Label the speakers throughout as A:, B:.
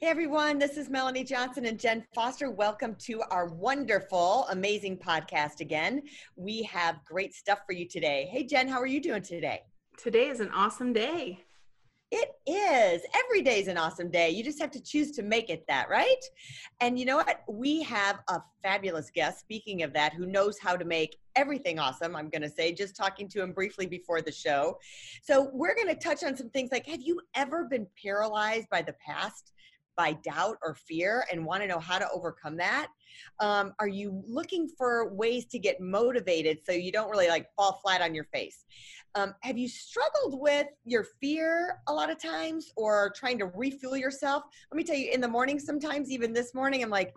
A: Hey everyone, this is Melanie Johnson and Jen Foster. Welcome to our wonderful, amazing podcast again. We have great stuff for you today. Hey Jen, how are you doing today?
B: Today is an awesome day.
A: It is. Every day is an awesome day. You just have to choose to make it that, right? And you know what? We have a fabulous guest, speaking of that, who knows how to make everything awesome, I'm going to say, just talking to him briefly before the show. So, we're going to touch on some things like have you ever been paralyzed by the past? By doubt or fear and want to know how to overcome that? Um, are you looking for ways to get motivated so you don't really like fall flat on your face? Um, have you struggled with your fear a lot of times or trying to refuel yourself? Let me tell you, in the morning, sometimes, even this morning, I'm like,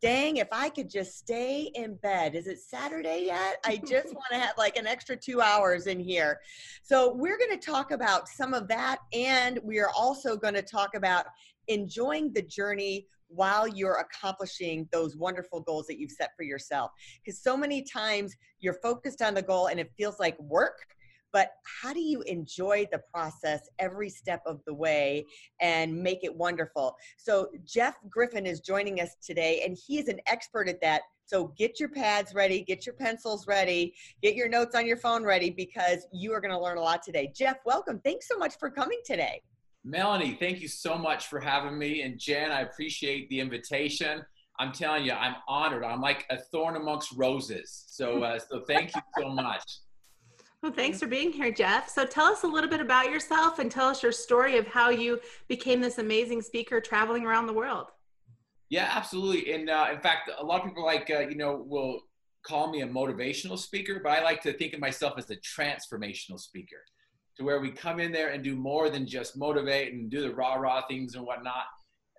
A: dang, if I could just stay in bed. Is it Saturday yet? I just want to have like an extra two hours in here. So, we're going to talk about some of that. And we are also going to talk about enjoying the journey while you're accomplishing those wonderful goals that you've set for yourself. Because so many times you're focused on the goal and it feels like work. But how do you enjoy the process every step of the way and make it wonderful? So, Jeff Griffin is joining us today, and he is an expert at that. So, get your pads ready, get your pencils ready, get your notes on your phone ready because you are going to learn a lot today. Jeff, welcome. Thanks so much for coming today.
C: Melanie, thank you so much for having me. And Jen, I appreciate the invitation. I'm telling you, I'm honored. I'm like a thorn amongst roses. So, uh, so thank you so much.
B: Well, thanks for being here, Jeff. So, tell us a little bit about yourself and tell us your story of how you became this amazing speaker traveling around the world.
C: Yeah, absolutely. And uh, in fact, a lot of people like uh, you know will call me a motivational speaker, but I like to think of myself as a transformational speaker to where we come in there and do more than just motivate and do the rah rah things and whatnot,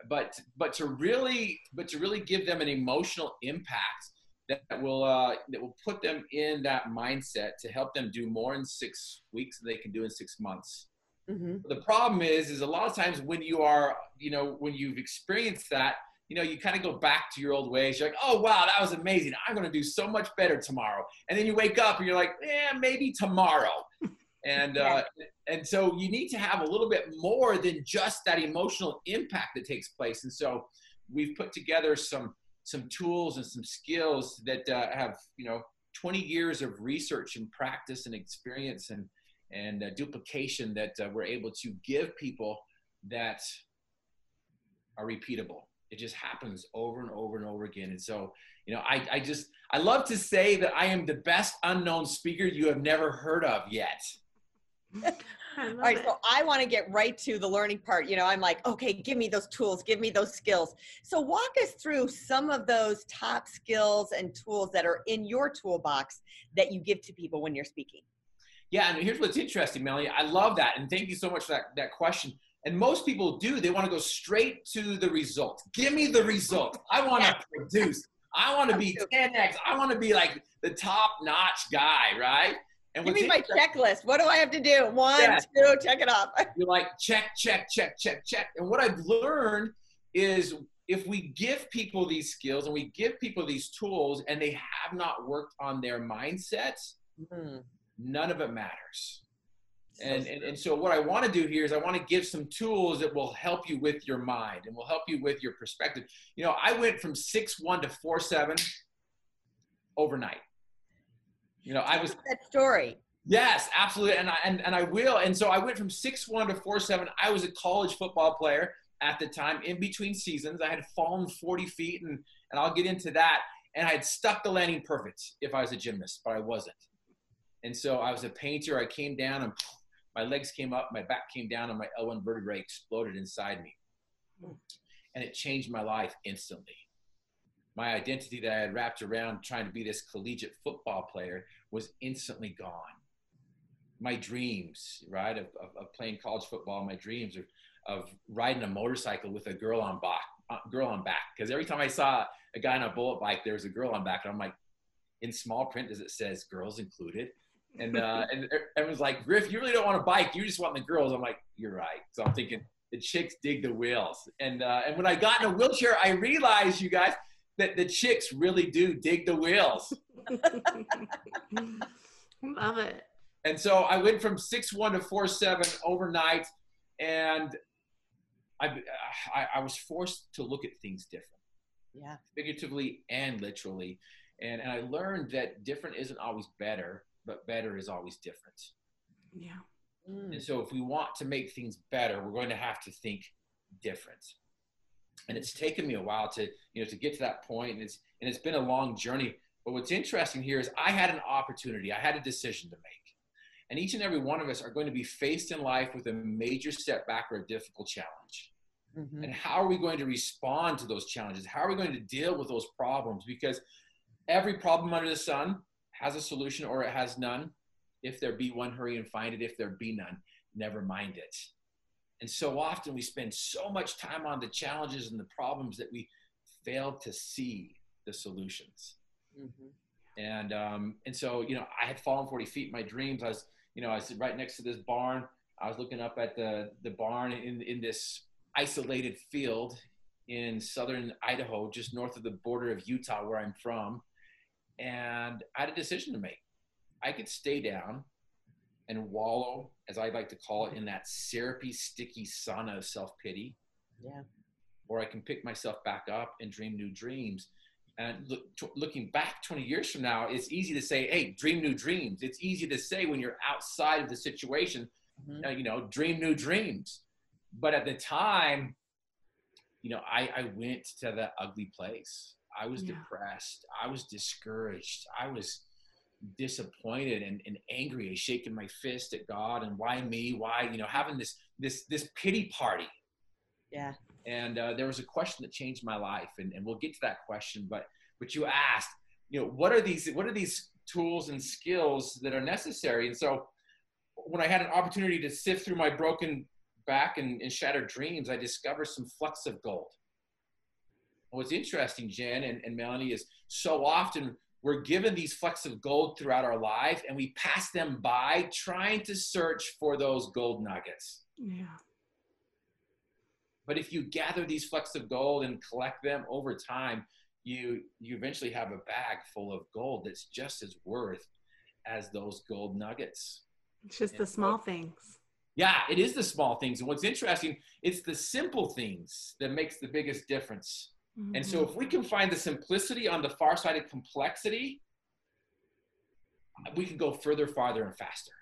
C: but but to really but to really give them an emotional impact that will uh, that will put them in that mindset to help them do more in six weeks than they can do in six months. Mm-hmm. The problem is, is a lot of times when you are, you know, when you've experienced that, you know, you kind of go back to your old ways. You're like, oh wow, that was amazing. I'm going to do so much better tomorrow. And then you wake up and you're like, yeah, maybe tomorrow and uh, and so you need to have a little bit more than just that emotional impact that takes place. And so we've put together some some tools and some skills that uh, have you know 20 years of research and practice and experience and and uh, duplication that uh, we're able to give people that are repeatable. It just happens over and over and over again. And so you know i, I just i love to say that i am the best unknown speaker you have never heard of yet
A: all right, it. so I want to get right to the learning part. You know, I'm like, okay, give me those tools, give me those skills. So walk us through some of those top skills and tools that are in your toolbox that you give to people when you're speaking.
C: Yeah, and here's what's interesting, Melanie. I love that, and thank you so much for that, that question. And most people do. They want to go straight to the result. Give me the result. I want to produce. I want to be 10x. I want to be like the top notch guy, right?
A: And Give me my checklist. What do I have to do? One, yeah. two, check it off.
C: You're like, check, check, check, check, check. And what I've learned is if we give people these skills and we give people these tools and they have not worked on their mindsets, mm-hmm. none of it matters. So and, and, and so what I want to do here is I want to give some tools that will help you with your mind and will help you with your perspective. You know, I went from six one to four seven overnight. You know, I was
A: that story.
C: Yes, absolutely, and I and, and I will. And so I went from six one to four seven. I was a college football player at the time. In between seasons, I had fallen forty feet, and and I'll get into that. And I had stuck the landing perfect if I was a gymnast, but I wasn't. And so I was a painter. I came down and my legs came up, my back came down, and my L1 vertebrae exploded inside me. And it changed my life instantly my identity that I had wrapped around trying to be this collegiate football player was instantly gone. My dreams, right, of, of, of playing college football, my dreams of, of riding a motorcycle with a girl on back uh, girl on back because every time I saw a guy on a bullet bike, there was a girl on back, and I'm like, in small print, does it says girls included? And uh, and everyone's like, Griff, you really don't want a bike, you just want the girls. I'm like, you're right. So I'm thinking the chicks dig the wheels, and uh, and when I got in a wheelchair, I realized, you guys, that the chicks really do dig the wheels.
B: Love it.
C: And so I went from six one to four seven overnight, and I, I, I was forced to look at things different.
A: Yeah.
C: Figuratively and literally, and and I learned that different isn't always better, but better is always different.
B: Yeah.
A: Mm.
C: And so if we want to make things better, we're going to have to think different. And it's taken me a while to you know to get to that point, and it's and it's been a long journey. But what's interesting here is I had an opportunity, I had a decision to make. And each and every one of us are going to be faced in life with a major setback or a difficult challenge.
A: Mhm.
C: And how are we going to respond to those challenges? How are we going to deal with those problems? Because every problem under the sun has a solution or it has none. If there be one, hurry and find it. If there be none, never mind it. And so often we spend so much time on the challenges and the problems that we fail to see the solutions
A: Mhm.
C: and um, and so you know I had fallen 40 feet in my dreams. I was you know I was right next to this barn. I was looking up at the the barn in in this isolated field in southern Idaho, just north of the border of Utah, where I'm from, and I had a decision to make. I could stay down and wallow, as I like to call it, in that syrupy, sticky sauna of self pity,
A: Yeah.
C: or I can pick myself back up and dream new dreams. And look, t- looking back 20 years from now, it's easy to say, "Hey, dream new dreams." It's easy to say when you're outside of the situation,
A: Mhm.
C: uh, you know, dream new dreams. But at the time, you know, I, I went to that ugly place. I was
B: Yeah.
C: depressed. I was discouraged. I was disappointed and, and angry and shaking my fist at God and why me? Why, you know, having this this this pity party
A: Yeah.
C: and uh, there was a question that changed my life and, and we'll get to that question but but you asked you know what are these what are these tools and skills that are necessary and so when i had an opportunity to sift through my broken back and, and shattered dreams i discovered some flecks of gold what's interesting jen and, and melanie is so often we're given these flecks of gold throughout our life and we pass them by trying to search for those gold nuggets
B: Yeah.
C: but if you gather these flecks of gold and collect them over time, you you eventually have a bag full of gold that's just as worth as those gold nuggets.
B: It's just the
C: Yeah.
B: small things.
C: Yeah, it is the small things. And what's interesting, it's the simple things that makes the biggest difference. And so
B: Mhm.
C: if we can find the simplicity on the far side of complexity, we can go further, farther, and faster.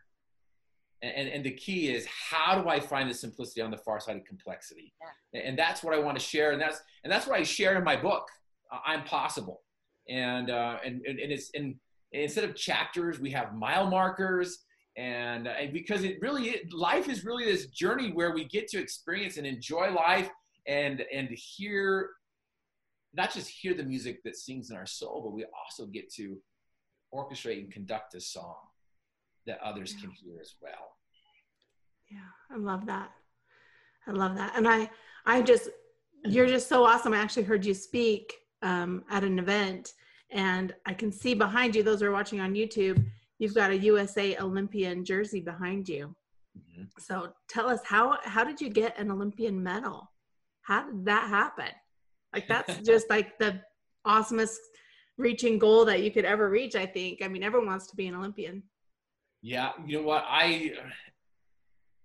C: And, and, and the key is how do I find the simplicity on the far side of complexity? And, and that's what I want to share. And that's and that's what I share in my book, uh, I'm Possible. And uh, and, and and it's and instead of chapters, we have mile markers. And, uh, because it really is, life is really this journey where we get to experience and enjoy life and and hear not just hear the music that sings in our soul, but we also get to orchestrate and conduct a song that others
B: Yeah.
C: can hear as well.
B: Yeah, I love that. I love that. And I, I just, you're just so awesome. I actually heard you speak um, at an event, and I can see behind you. Those who are watching on YouTube, you've got a USA Olympian jersey behind you.
C: Mhm.
B: So tell us how how did you get an Olympian medal? How did that happen? Like that's just like the awesomest reaching goal that you could ever reach. I think. I mean, everyone wants to be an Olympian.
C: Yeah, you know what? I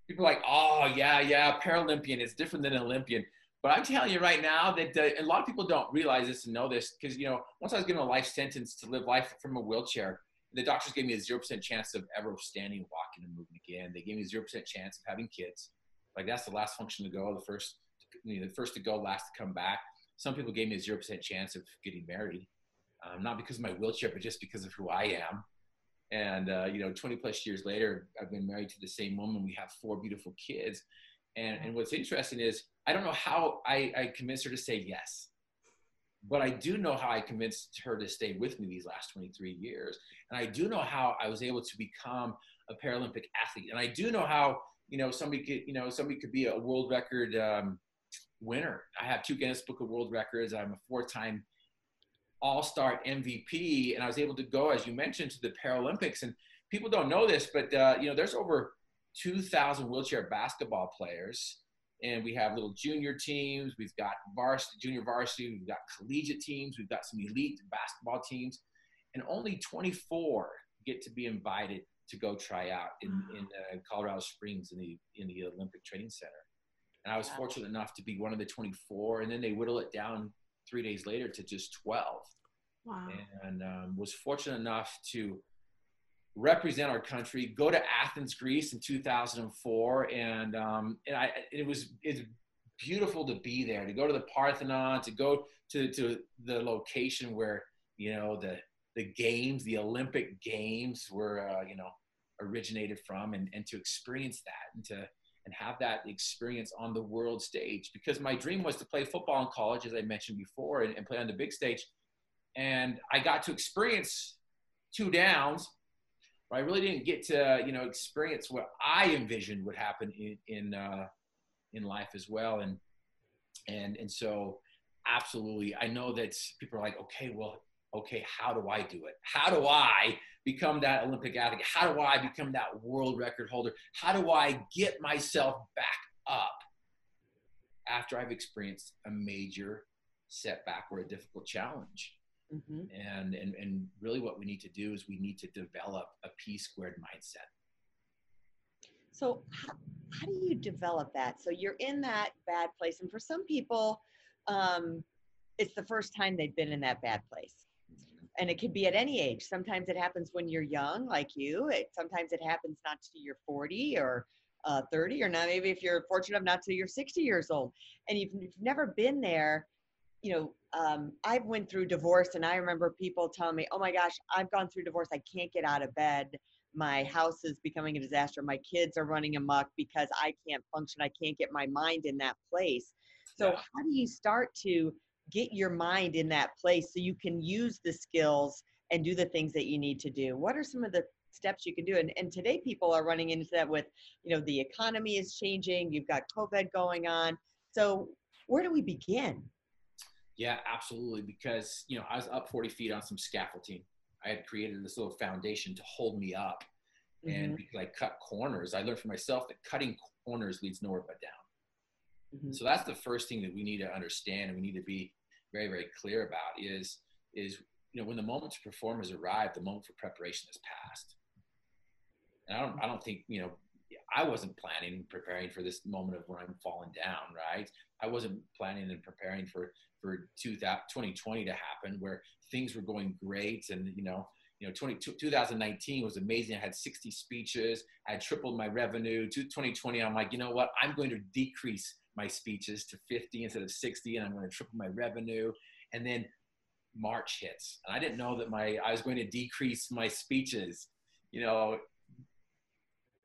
C: people like, oh yeah, yeah, Paralympian. It's different than Olympian. But I'm telling you right now that uh, a lot of people don't realize this and know this because you know once I was given a life sentence to live life from a wheelchair, the doctors gave me a zero percent chance of ever standing, walking, and moving again. They gave me a zero percent chance of having kids. Like that's the last function to go, the first, you know, the first to go, last to come back. Some people gave me a zero percent chance of getting married, um, not because of my wheelchair, but just because of who I am. And uh, you know, 20 plus years later, I've been married to the same woman. We have four beautiful kids. And and what's interesting is I don't know how I, I convinced her to say yes, but I do know how I convinced her to stay with me these last 23 years. And I do know how I was able to become a Paralympic athlete. And I do know how you know somebody could you know somebody could be a world record um, winner. I have two Guinness Book of World Records. I'm a four-time All-Star MVP, and I was able to go, as you mentioned, to the Paralympics. And people don't know this, but uh, you know, there's over 2,000 wheelchair basketball players, and we have little junior teams. We've got varsity, junior varsity. We've got collegiate teams. We've got some elite basketball teams, and only 24 get to be invited to go try out in, in uh, Colorado Springs in the in the Olympic Training Center. And I was wow. fortunate enough to be one of the 24, and then they whittle it down three days later to just 12. Wow. And um, was fortunate enough to represent our country, go to Athens, Greece in 2004. And, um, and I, it was, it's beautiful to be there, to go to the Parthenon, to go to, to the location where, you know, the, the games, the Olympic games were, uh, you know, originated from and, and to experience that and to, and have that experience on the world stage because my dream was to play football in college, as I mentioned before, and, and play on the big stage. And I got to experience two downs, but I really didn't get to, you know, experience what I envisioned would happen in, in, uh, in life as well. And, and, and so absolutely, I know that people are like, okay, well, okay, how do I do it? How do I become that Olympic athlete? How do I become that world record holder? How do I get myself back up after I've experienced a major setback or a difficult challenge? Mm-hmm. And, and, and really, what we need to do is we need to develop a P squared mindset.
A: So, how, how do you develop that? So, you're in that bad place. And for some people, um, it's the first time they've been in that bad place and it could be at any age. Sometimes it happens when you're young, like you. It, sometimes it happens not to you're 40 or uh, 30, or not. Maybe if you're fortunate enough not to you're 60 years old, and you've, you've never been there. You know, um, I've went through divorce, and I remember people telling me, "Oh my gosh, I've gone through divorce. I can't get out of bed. My house is becoming a disaster. My kids are running amok because I can't function. I can't get my mind in that place." So, yeah. how do you start to get your mind in that place so you can use the skills and do the things that you need to do. What are some of the steps you can do? And, and today people are running into that with you know the economy is changing you've got covid going on. So where do we begin?
C: Yeah absolutely because you know i was up 40 feet on some scaffolding. I had created this little foundation to hold me up mm-hmm. and because i cut corners. I learned for myself that cutting corners leads nowhere but down Mm-hmm. So that's the first thing that we need to understand and we need to be very, very clear about is, is, you know, when the moment to perform has arrived, the moment for preparation has passed. And I don't, I don't think, you know, I wasn't planning and preparing for this moment of when I'm falling down, right? I wasn't planning and preparing for, for 2020 to happen where things were going great. And, you know, you know, 20, 2019 was amazing. I had 60 speeches. I tripled my revenue. To 2020, I'm like, you know what? I'm going to decrease my speeches to 50 instead of 60 and i'm going to triple my revenue. And then march hits and i didn't know that my i was going to decrease my speeches you know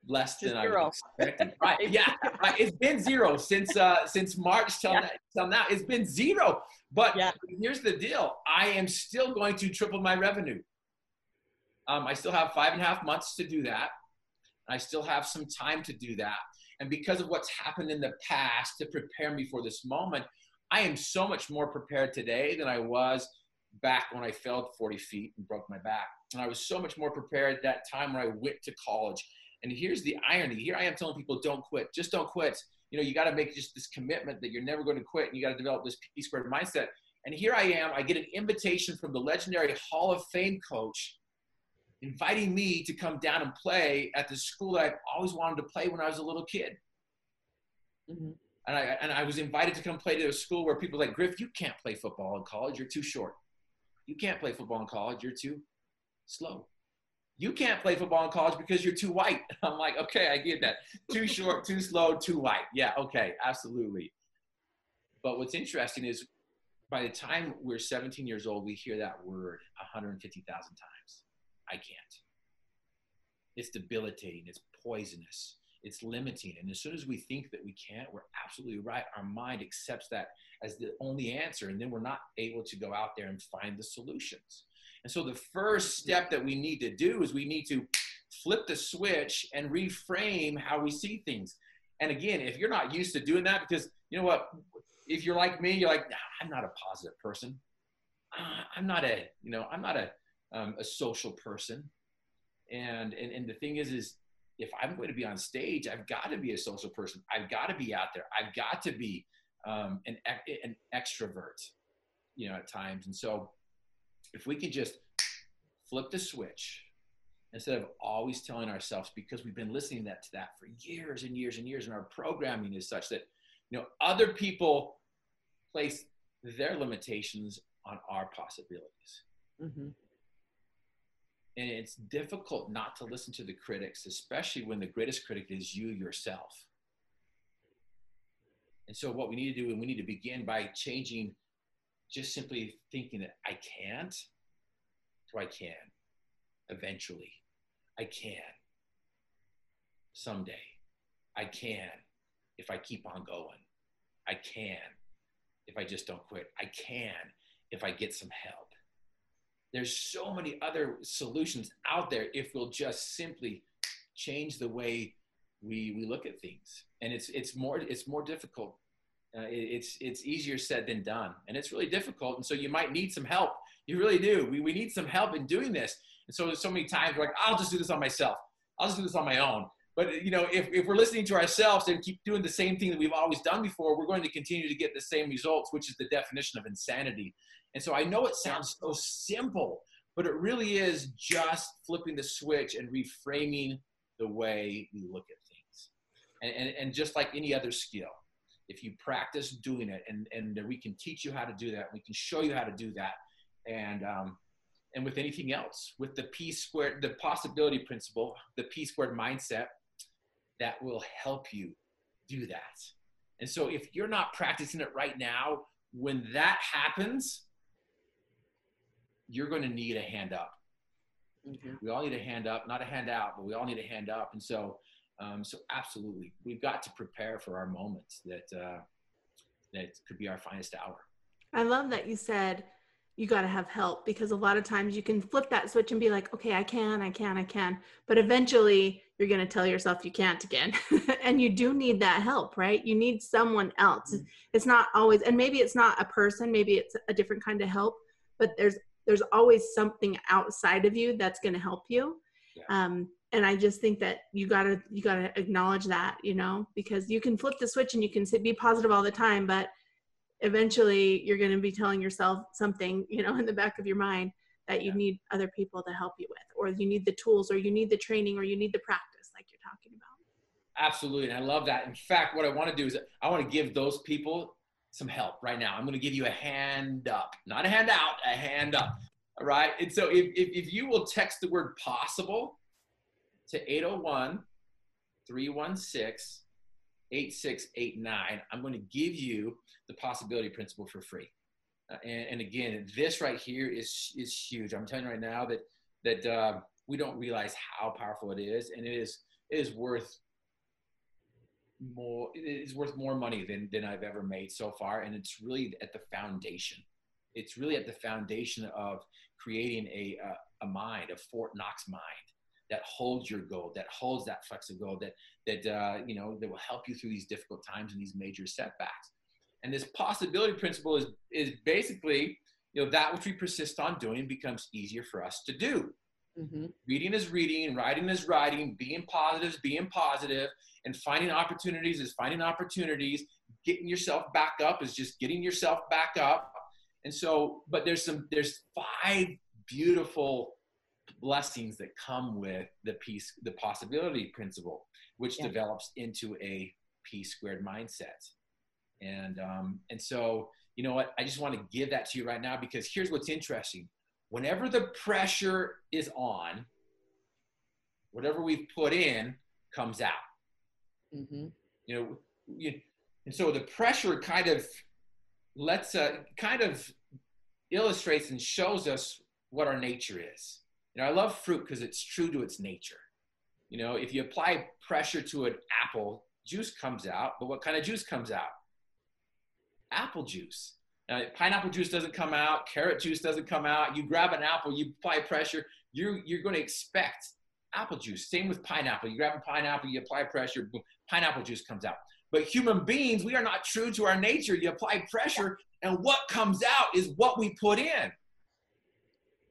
C: less than i was expecting. Right yeah right. it's been zero since uh since march till, yeah. now, till now. It's been zero. But yeah. here's the deal. I am still going to triple my revenue. Um, i still have five and a half months to do that. I still have some time to do that and because of what's happened in the past to prepare me for this moment, I am so much more prepared today than I was back when I fell 40 feet and broke my back. And I was so much more prepared at that time when I went to college. And here's the irony. Here I am telling people, don't quit. Just don't quit. You know, you got to make just this commitment that you're never going to quit and you got to develop this P squared mindset. And here I am. I get an invitation from the legendary Hall of Fame coach inviting me to come down and play at the school that I've always wanted to play when I was a little kid. Mm-hmm. And, I, and I was invited to come play to a school where people like, Griff, you can't play football in college. You're too short. You can't play football in college. You're too slow. You can't play football in college because you're too white. I'm like, okay, I get that. Too short, too slow, too white. Yeah, okay, absolutely. But what's interesting is by the time we're 17 years old, we hear that word 150,000 times. I can't. It's debilitating, it's poisonous, it's limiting. And as soon as we think that we can't, we're absolutely right. Our mind accepts that as the only answer, and then we're not able to go out there and find the solutions. And so the first step that we need to do is we need to flip the switch and reframe how we see things. And again, if you're not used to doing that, because you know what, if you're like me, you're like, nah, I'm not a positive person. Uh, I'm not a, you know, I'm not a, um, a social person. And, and, and the thing is, is if I'm going to be on stage, I've got to be a social person. I've got to be out there. I've got to be um, an, an extrovert, you know, at times. And so if we could just flip the switch instead of always telling ourselves because we've been listening that to that for years and years and years and our programming is such that you know other people place their limitations on our possibilities mm-hmm. And it's difficult not to listen to the critics especially when the greatest critic is you yourself and so what we need to do and we need to begin by changing just simply thinking that i can't to i can eventually I can. Someday. I can if I keep on going. I can if I just don't quit. I can if I get some help. There's so many other solutions out there if we'll just simply change the way we, we look at things. And it's, it's, more, it's more difficult. Uh, it, it's, it's easier said than done. And it's really difficult. And so you might need some help. You really do. We, we need some help in doing this. And so so many times we're like, I'll just do this on myself. I'll just do this on my own. But you know, if, if we're listening to ourselves and keep doing the same thing that we've always done before, we're going to continue to get the same results, which is the definition of insanity. And so I know it sounds so simple, but it really is just flipping the switch and reframing the way we look at things. And, and, and just like any other skill, if you practice doing it and, and we can teach you how to do that, we can show you how to do that. And um, and with anything else, with the P squared, the possibility principle, the P squared mindset, that will help you do that. And so if you're not practicing it right now, when that happens, you're going to need a hand up. Mm-hmm. We all need a hand up, not a hand out, but we all need a hand up. And so, um, so absolutely, we've got to prepare for our moments that uh, that could be our finest hour.
B: I love that you said you got to have help because a lot of times you can flip that switch and be like, okay, I can, I can, I can. But eventually you're going to tell yourself you can't again. and you do need that help, right? You need someone else. Mm-hmm. It's not always, and maybe it's not a person, maybe it's a different kind of help, but there's, there's always something outside of you that's going to help you. Yeah. Um, and I just think that you gotta, you gotta acknowledge that, you know, because you can flip the switch and you can be positive all the time, but eventually you're going to be telling yourself something you know in the back of your mind that you yeah. need other people to help you with or you need the tools or you need the training or you need the practice like you're talking about
C: absolutely and i love that in fact what i want to do is i want to give those people some help right now i'm going to give you a hand up not a hand out a hand up all right and so if, if, if you will text the word possible to 801 316 8689 i'm going to give you the possibility principle for free. Uh, and, and, again, this right here is is huge. I'm telling you right now that that uh, we don't realize how powerful it is, and it is it is worth more. It is worth more money than than I've ever made so far, and it's really at the foundation. It's really at the foundation of creating a a, a mind, a Fort Knox mind that holds your goal, that holds that flexible goal, that that uh, you know that will help you through these difficult times and these major setbacks. And this possibility principle is, is basically, you know, that which we persist on doing becomes easier for us to do. Mm-hmm. Reading is reading, writing is writing, being positive is being positive, and finding opportunities is finding opportunities. Getting yourself back up is just getting yourself back up. And so, but there's some, there's five beautiful blessings that come with the peace, the possibility principle, which yeah. develops into a P squared mindset. And um, and so you know what? I just want to give that to you right now because here's what's interesting. Whenever the pressure is on, whatever we've put in comes out. Mm-hmm. You know, you, and so the pressure kind of lets uh, kind of illustrates and shows us what our nature is. You know, I love fruit because it's true to its nature. You know, if you apply pressure to an apple, juice comes out, but what kind of juice comes out? apple juice. Now, pineapple juice doesn't come out, carrot juice doesn't come out. You grab an apple, you apply pressure, you're, you're going to expect apple juice. Same with pineapple. You grab a pineapple, you apply pressure, boom, pineapple juice comes out. But human beings, we are not true to our nature. You apply pressure, and what comes out is what we put in.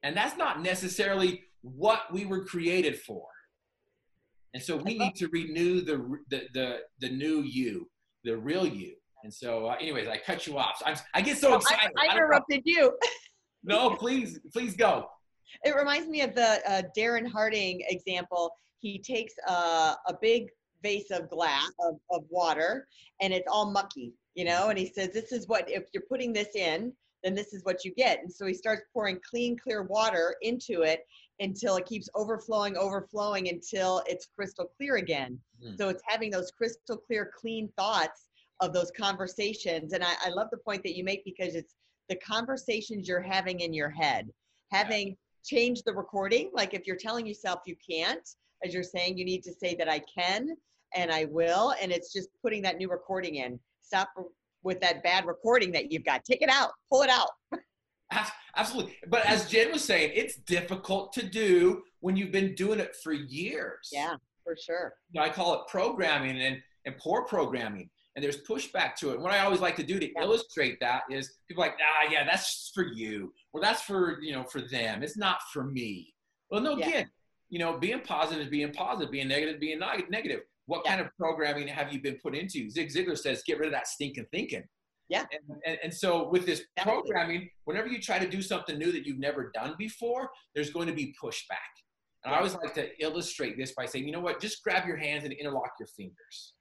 C: And that's not necessarily what we were created for. And so we need to renew the, the, the, the new you, the real you. And so, uh, anyways, I cut you off. So I'm, I get so excited.
A: I, I interrupted you.
C: no, please, please go.
A: It reminds me of the uh, Darren Hardy example. He takes a, a big vase of glass of, of water and it's all mucky, you know, and he says, This is what, if you're putting this in, then this is what you get. And so he starts pouring clean, clear water into it until it keeps overflowing, overflowing until it's crystal clear again. Mm. So it's having those crystal clear, clean thoughts of those conversations. And I, I love the point that you make because it's the conversations you're having in your head, having changed the recording. Like if you're telling yourself you can't, as you're saying, you need to say that I can and I will. And it's just putting that new recording in. Stop with that bad recording that you've got. Take it out, pull it out.
C: Absolutely. But as Jen was saying, it's difficult to do when you've been doing it for years.
A: Yeah, for sure.
C: You know, I call it programming and, and poor programming. And there's pushback to it. What I always like to do to yeah. illustrate that is people like, ah, yeah, that's for you. Or that's for, you know, for them. It's not for me. Well, no, yeah. again, you know, being positive is being positive, being negative, being negative. What yeah. kind of programming have you been put into? Zig Ziglar says, get rid of that stinking thinking.
A: Yeah.
C: And, and, and, so with this programming, whenever you try to do something new that you've never done before, there's going to be pushback. And I always like to illustrate this by saying, you know what, just grab your hands and interlock your fingers.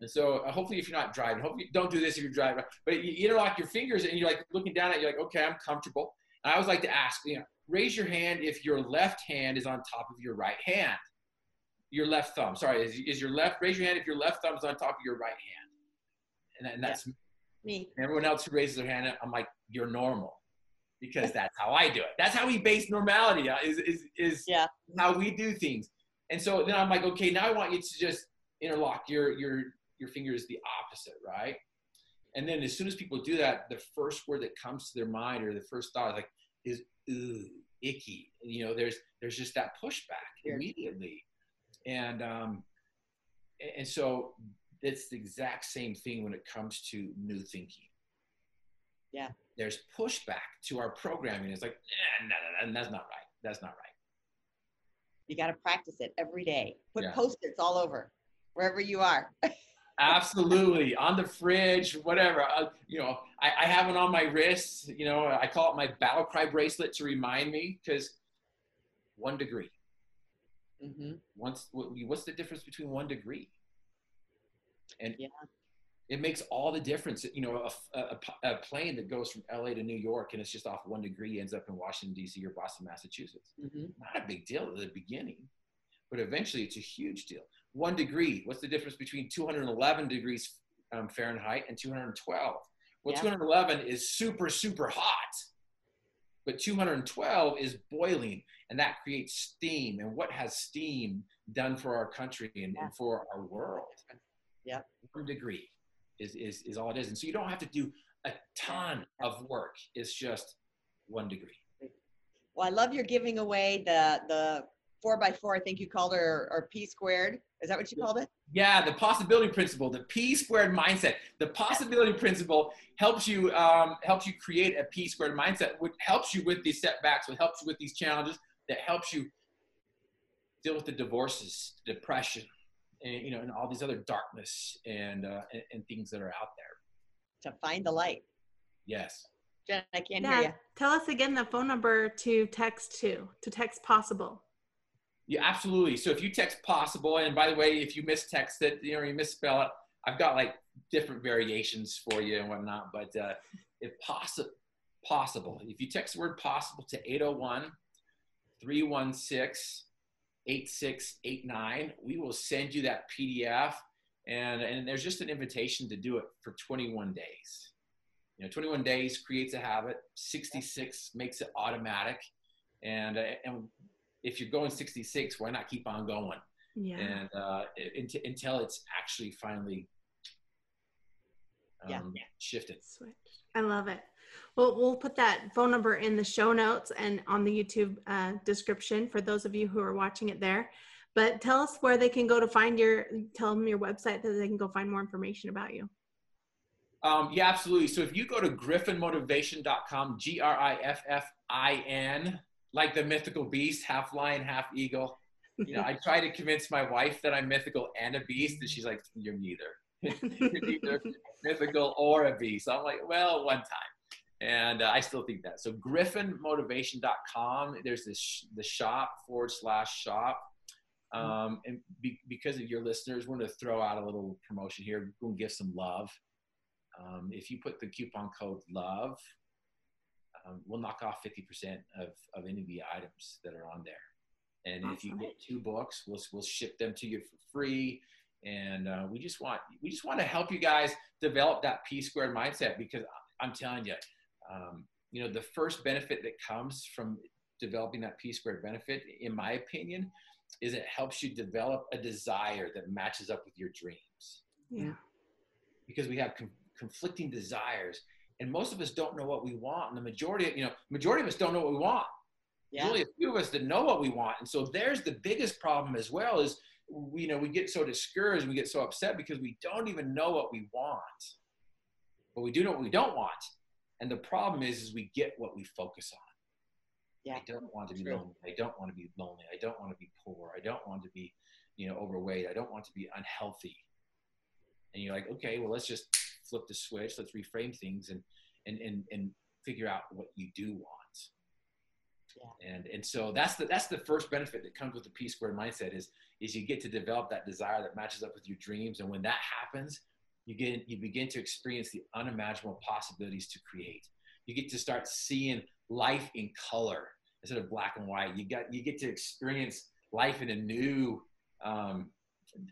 C: And so uh, hopefully if you're not driving, hopefully don't do this if you're driving, but you interlock your fingers and you're like looking down at it, you're like, okay, I'm comfortable. And I always like to ask, you know, raise your hand if your left hand is on top of your right hand. Your left thumb, sorry, is, is your left, raise your hand if your left thumb is on top of your right hand. And, and that's yeah.
A: me.
C: Everyone else who raises their hand, I'm like, you're normal because that's how I do it. That's how we base normality uh, is, is, is
A: yeah.
C: how we do things. And so then I'm like, okay, now I want you to just interlock your, your, your is the opposite, right? And then as soon as people do that, the first word that comes to their mind or the first thought is like is ooh, icky. You know, there's there's just that pushback immediately. And um and so it's the exact same thing when it comes to new thinking.
A: Yeah.
C: There's pushback to our programming. It's like, eh, no, no, no, that's not right. That's not right.
A: You got to practice it every day. Put yeah. post-its all over wherever you are.
C: Absolutely, on the fridge, whatever. Uh, you know, I, I, have it on my wrist. You know, I call it my battle cry bracelet to remind me because one degree. Mm-hmm. Once, what's the difference between one degree? And yeah. it makes all the difference. You know, a, a, a, plane that goes from LA to New York and it's just off one degree ends up in Washington D.C. or Boston, Massachusetts. Mm-hmm. Not a big deal at the beginning, but eventually it's a huge deal one degree. What's the difference between 211 degrees um, Fahrenheit and 212? Well, yeah. 211 is super, super hot, but 212 is boiling, and that creates steam. And what has steam done for our country and, yeah. and for our world?
A: Yeah.
C: One degree is, is, is all it is. And so you don't have to do a ton of work. It's just one degree.
A: Well, I love your giving away the, the four by four, I think you called or, or P squared. Is that what you called it?
C: Yeah, the possibility principle, the P squared mindset. The possibility principle helps you um, helps you create a P squared mindset, which helps you with these setbacks, which helps you with these challenges, that helps you deal with the divorces, depression, and you know, and all these other darkness and uh, and, and things that are out there.
A: To find the light.
C: Yes.
A: Jen, I can't
B: yeah,
A: hear you.
B: Tell us again the phone number to text to, to text possible.
C: Yeah, absolutely. So if you text possible, and by the way, if you mistext it, you know, you misspell it, I've got like different variations for you and whatnot. But uh, if possible, possible, if you text the word possible to 801 316 8689, we will send you that PDF. And, and there's just an invitation to do it for 21 days. You know, 21 days creates a habit, 66 makes it automatic. And, and if you're going 66, why not keep on going?
B: Yeah.
C: And uh, until it's actually finally um, yeah. shifted.
B: Switch. I love it. Well, we'll put that phone number in the show notes and on the YouTube uh, description for those of you who are watching it there. But tell us where they can go to find your, tell them your website that they can go find more information about you.
C: Um, yeah, absolutely. So if you go to griffinmotivation.com, G R I F F I N, like the mythical beast, half lion, half eagle. You know, I try to convince my wife that I'm mythical and a beast, and she's like, "You're neither. You're neither mythical or a beast." I'm like, "Well, one time." And uh, I still think that. So griffinmotivation.com, there's this the shop forward slash shop. Um, and be, because of your listeners, we're going to throw out a little promotion here. We're going to give some love. Um, if you put the coupon code LOVE, um, we'll knock off 50% of, of any of the items that are on there. And awesome. if you get two books, we'll, we'll ship them to you for free. And uh, we just want we just want to help you guys develop that P squared mindset because I'm telling you, um, you know, the first benefit that comes from developing that P squared benefit, in my opinion, is it helps you develop a desire that matches up with your dreams.
B: Yeah.
C: Because we have com- conflicting desires and most of us don't know what we want and the majority of you know majority of us don't know what we want yeah. Only a few of us that know what we want and so there's the biggest problem as well is we, you know we get so discouraged we get so upset because we don't even know what we want but we do know what we don't want and the problem is is we get what we focus on
A: yeah.
C: I don't want to be True. lonely. I don't want to be lonely. I don't want to be poor. I don't want to be, you know, overweight. I don't want to be unhealthy. And you're like, okay, well, let's just flip the switch. Let's reframe things and and and and figure out what you do want. Yeah. And and so that's the that's the first benefit that comes with the P squared mindset is is you get to develop that desire that matches up with your dreams. And when that happens, you get you begin to experience the unimaginable possibilities to create. You get to start seeing life in color instead of black and white. You got you get to experience life in a new um,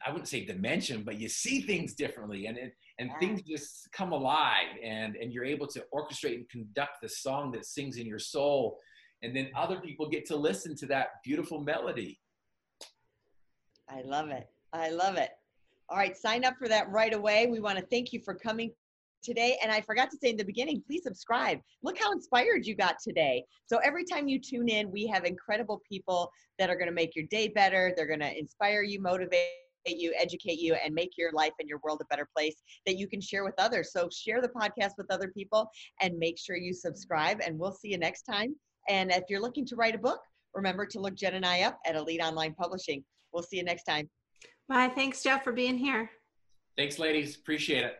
C: I wouldn't say dimension, but you see things differently and, and, and yeah. things just come alive and, and you're able to orchestrate and conduct the song that sings in your soul. And then other people get to listen to that beautiful melody.
A: I love it. I love it. All right, sign up for that right away. We want to thank you for coming today. And I forgot to say in the beginning, please subscribe. Look how inspired you got today. So every time you tune in, we have incredible people that are going to make your day better. They're going to inspire you, motivate you, educate you, and make your life and your world a better place that you can share with others. So share the podcast with other people and make sure you subscribe. And we'll see you next time. And if you're looking to write a book, remember to look Jen and I up at Elite Online Publishing. We'll see you next time.
B: Bye. Thanks, Jeff, for being here.
C: Thanks, ladies. Appreciate it.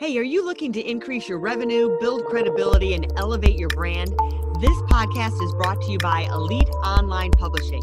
A: Hey, are you looking to increase your revenue, build credibility, and elevate your brand? This podcast is brought to you by Elite Online Publishing,